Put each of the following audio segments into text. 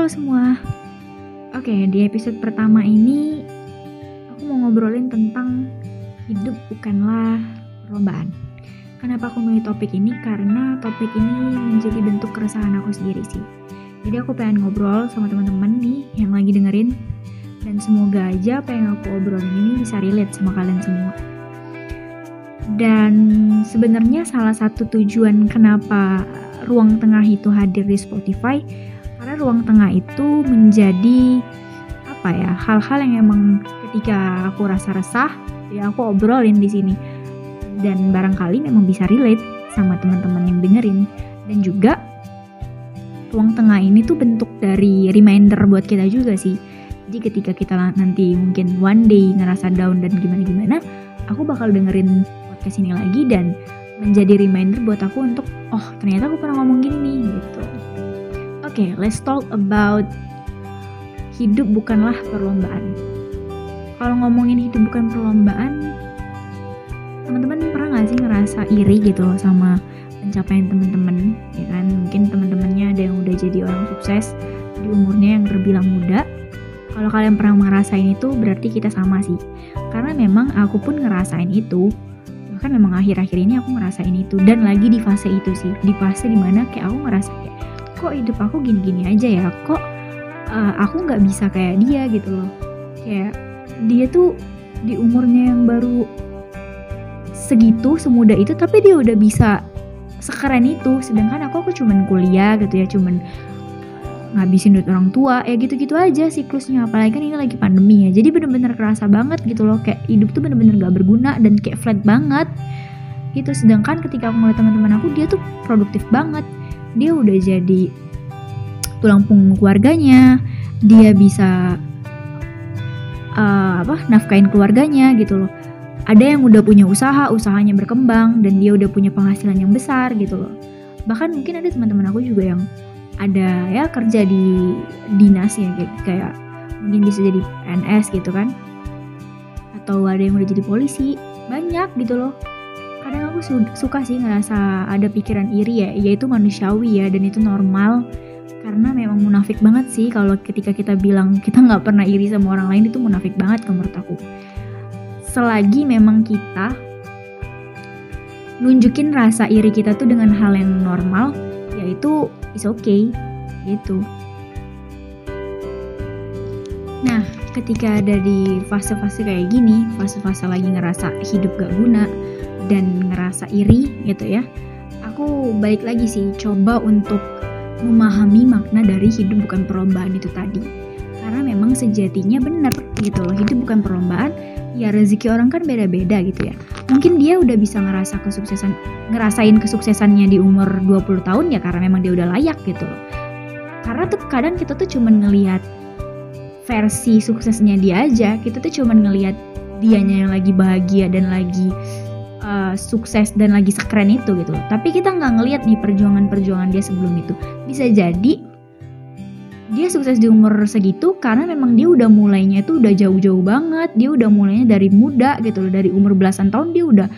Halo semua. Oke, di episode pertama ini aku mau ngobrolin tentang hidup bukanlah perlombaan. Kenapa aku milih topik ini? Karena topik ini menjadi bentuk keresahan aku sendiri sih. Jadi aku pengen ngobrol sama teman-teman nih yang lagi dengerin dan semoga aja apa yang aku obrolin ini bisa relate sama kalian semua. Dan sebenarnya salah satu tujuan kenapa ruang tengah itu hadir di Spotify karena ruang tengah itu menjadi apa ya hal-hal yang emang ketika aku rasa resah ya aku obrolin di sini. Dan barangkali memang bisa relate sama teman-teman yang dengerin. Dan juga ruang tengah ini tuh bentuk dari reminder buat kita juga sih. Jadi ketika kita nanti mungkin one day ngerasa down dan gimana-gimana, aku bakal dengerin podcast ini lagi dan menjadi reminder buat aku untuk oh ternyata aku pernah ngomong gini nih gitu. Okay, let's talk about hidup bukanlah perlombaan. Kalau ngomongin hidup bukan perlombaan, teman-teman pernah nggak sih ngerasa iri gitu loh sama pencapaian teman-teman, ya kan? Mungkin teman-temannya ada yang udah jadi orang sukses di umurnya yang terbilang muda, kalau kalian pernah ngerasain itu berarti kita sama sih. Karena memang aku pun ngerasain itu. Bahkan memang akhir-akhir ini aku ngerasain itu dan lagi di fase itu sih. Di fase di mana kayak aku ngerasa kayak kok hidup aku gini-gini aja ya. Kok uh, aku nggak bisa kayak dia gitu loh. Kayak dia tuh di umurnya yang baru segitu semudah itu tapi dia udah bisa sekeren itu. Sedangkan aku aku cuman kuliah gitu ya cuman ngabisin duit orang tua ya gitu-gitu aja siklusnya. Apalagi kan ini lagi pandemi ya jadi bener-bener kerasa banget gitu loh. Kayak hidup tuh bener-bener gak berguna dan kayak flat banget gitu. Sedangkan ketika aku ngeliat teman-teman aku dia tuh produktif banget dia udah jadi tulang punggung keluarganya dia bisa uh, apa nafkain keluarganya gitu loh. Ada yang udah punya usaha usahanya berkembang dan dia udah punya penghasilan yang besar gitu loh. Bahkan mungkin ada teman-teman aku juga yang ada ya kerja di dinas ya kayak, kayak mungkin bisa jadi PNS gitu kan. Atau ada yang udah jadi polisi banyak gitu loh kadang aku su suka sih ngerasa ada pikiran iri ya yaitu manusiawi ya dan itu normal. Karena memang munafik banget sih kalau ketika kita bilang kita nggak pernah iri sama orang lain itu munafik banget menurut aku. Selagi memang kita nunjukin rasa iri kita tuh dengan hal yang normal yaitu is okay gitu. Nah ketika ada di fase-fase kayak gini fase-fase lagi ngerasa hidup gak guna dan ngerasa iri gitu ya. Aku balik lagi sih coba untuk memahami makna dari hidup bukan perlombaan itu tadi. Karena memang sejatinya benar gitu loh hidup bukan perlombaan ya rezeki orang kan beda-beda gitu ya. Mungkin dia udah bisa ngerasa kesuksesan ngerasain kesuksesannya di umur 20 tahun ya karena memang dia udah layak gitu loh. Karena tuh kadang kita tuh cuman ngelihat versi suksesnya dia aja kita tuh cuman ngelihat dianya yang lagi bahagia dan lagi uh, sukses dan lagi sekeren itu gitu. Loh tapi kita nggak ngelihat nih perjuangan-perjuangan dia sebelum itu. Bisa jadi dia sukses di umur segitu karena memang dia udah mulainya itu udah jauh-jauh banget. Dia udah mulainya dari muda gitu loh. Dari umur belasan tahun dia udah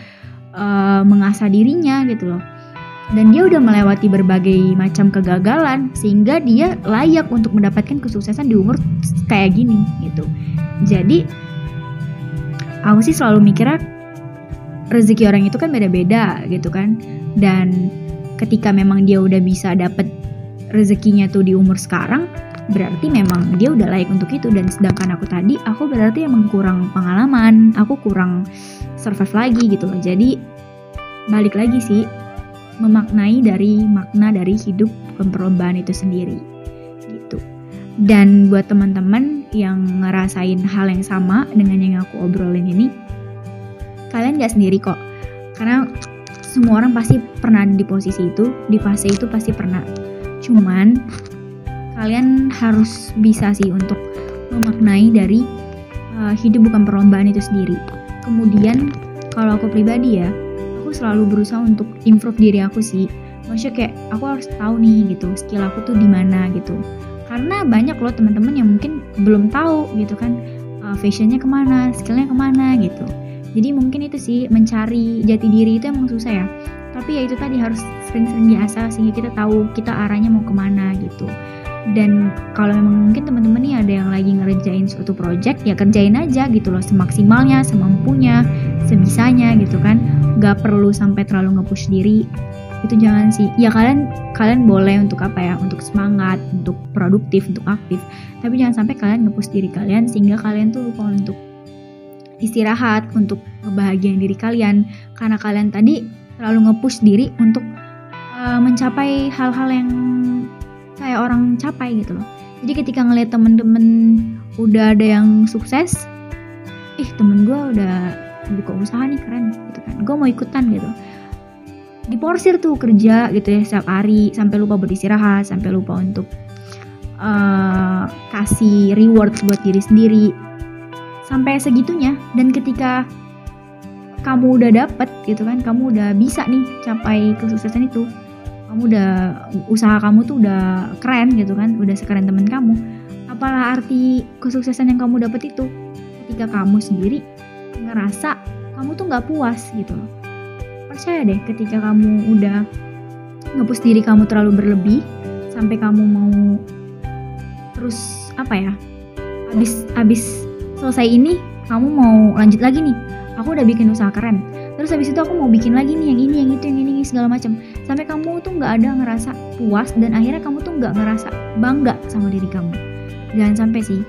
uh, mengasah dirinya gitu loh. Dan dia udah melewati berbagai macam kegagalan sehingga dia layak untuk mendapatkan kesuksesan di umur kayak gini gitu. Jadi aku sih selalu mikirnya rezeki orang itu kan beda-beda gitu kan. Dan ketika memang dia udah bisa dapet rezekinya tuh di umur sekarang berarti memang dia udah layak untuk itu. Dan sedangkan aku tadi aku berarti emang kurang pengalaman aku kurang survive lagi gitu loh. Jadi balik lagi sih memaknai dari makna dari hidup perlombaan itu sendiri gitu. Dan buat teman-teman yang ngerasain hal yang sama dengan yang aku obrolin ini kalian gak sendiri kok karena semua orang pasti pernah di posisi itu di fase itu pasti pernah Cuman kalian harus bisa sih untuk memaknai dari uh, hidup bukan perlombaan itu sendiri. Kemudian kalau aku pribadi ya, aku selalu berusaha untuk improve diri aku sih. Maksudnya kayak aku harus tahu nih gitu skill aku tuh di mana gitu. Karena banyak loh teman-teman yang mungkin belum tahu gitu kan uh, fashionnya ke mana, skillnya ke mana gitu. Jadi mungkin itu sih mencari jati diri itu emang susah ya. Tapi ya itu tadi harus sering-sering diasah sehingga kita tahu kita arahnya mau ke mana gitu. Dan kalau memang mungkin teman-teman nih ada yang lagi ngerjain suatu project ya kerjain aja gitu loh semaksimalnya semampunya sebisanya gitu kan. Gak perlu sampai terlalu ngepush diri. Itu jangan sih. Ya kalian kalian boleh untuk apa ya? Untuk semangat untuk produktif untuk aktif. Tapi jangan sampai kalian ngepush diri kalian sehingga kalian tuh lupa untuk istirahat untuk ngebahagiain diri kalian. Karena kalian tadi terlalu ngepush diri untuk uh, mencapai hal-hal yang kayak orang capai gitu loh. Jadi ketika ngeliat temen-temen udah ada yang sukses ih temen gue udah buka usaha nih keren gitu kan. Gue mau ikutan gitu. Diporsir tuh kerja gitu ya setiap hari sampai lupa beristirahat sampai lupa untuk uh, kasih reward buat diri sendiri sampai segitunya. Dan ketika kamu udah dapet gitu kan kamu udah bisa nih capai kesuksesan itu kamu udah usaha kamu tuh udah keren gitu kan udah sekeren temen kamu apalah arti kesuksesan yang kamu dapat itu? Ketika kamu sendiri ngerasa kamu tuh nggak puas gitu loh. Percaya deh ketika kamu udah ngepus diri kamu terlalu berlebih sampai kamu mau terus apa ya abis abis selesai ini kamu mau lanjut lagi nih. Aku udah bikin usaha keren. Terus habis itu aku mau bikin lagi nih yang ini yang itu yang ini segala macam. Sampai kamu tuh nggak ada ngerasa puas dan akhirnya kamu tuh nggak ngerasa bangga sama diri kamu. Jangan sampai sih.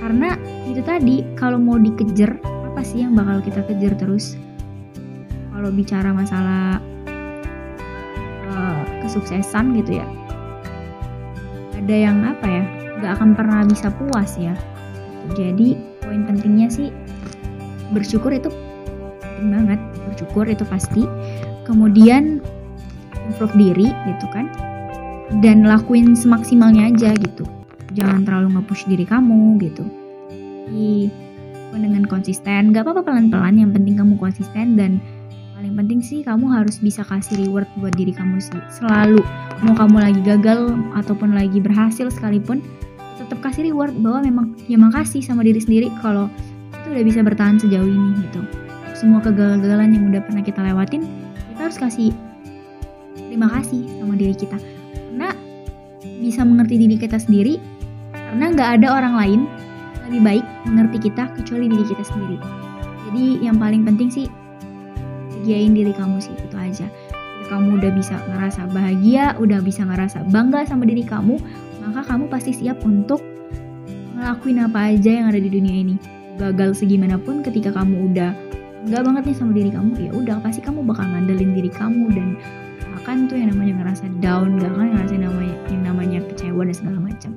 Karena itu tadi kalau mau dikejar apa sih yang bakal kita kejar terus? Kalau bicara masalah uh, kesuksesan gitu ya. Ada yang apa ya? Nggak akan pernah bisa puas ya. Jadi poin pentingnya sih bersyukur itu penting banget bersyukur itu pasti. Kemudian improve diri gitu kan dan lakuin semaksimalnya aja gitu. Jangan terlalu nge-push diri kamu gitu. Di dengan konsisten. Gak apa-apa pelan-pelan yang penting kamu konsisten dan paling penting sih kamu harus bisa kasih reward buat diri kamu sih. Selalu mau kamu lagi gagal ataupun lagi berhasil sekalipun kasih reward bahwa memang ya makasih sama diri sendiri kalau itu udah bisa bertahan sejauh ini gitu. Semua kegagalan yang udah pernah kita lewatin kita harus kasih terima kasih sama diri kita. Karena bisa mengerti diri kita sendiri karena nggak ada orang lain lebih baik mengerti kita kecuali diri kita sendiri. Jadi yang paling penting sih bahagiain diri kamu sih itu aja. Kamu udah bisa ngerasa bahagia udah bisa ngerasa bangga sama diri kamu maka kamu pasti siap untuk ngelakuin apa aja yang ada di dunia ini. Gagal segimanapun ketika kamu udah nggak banget nih sama diri kamu ya udah pasti kamu bakal ngandelin diri kamu dan akan tuh yang namanya ngerasa down gak akan ngerasa namanya yang namanya kecewa dan segala macam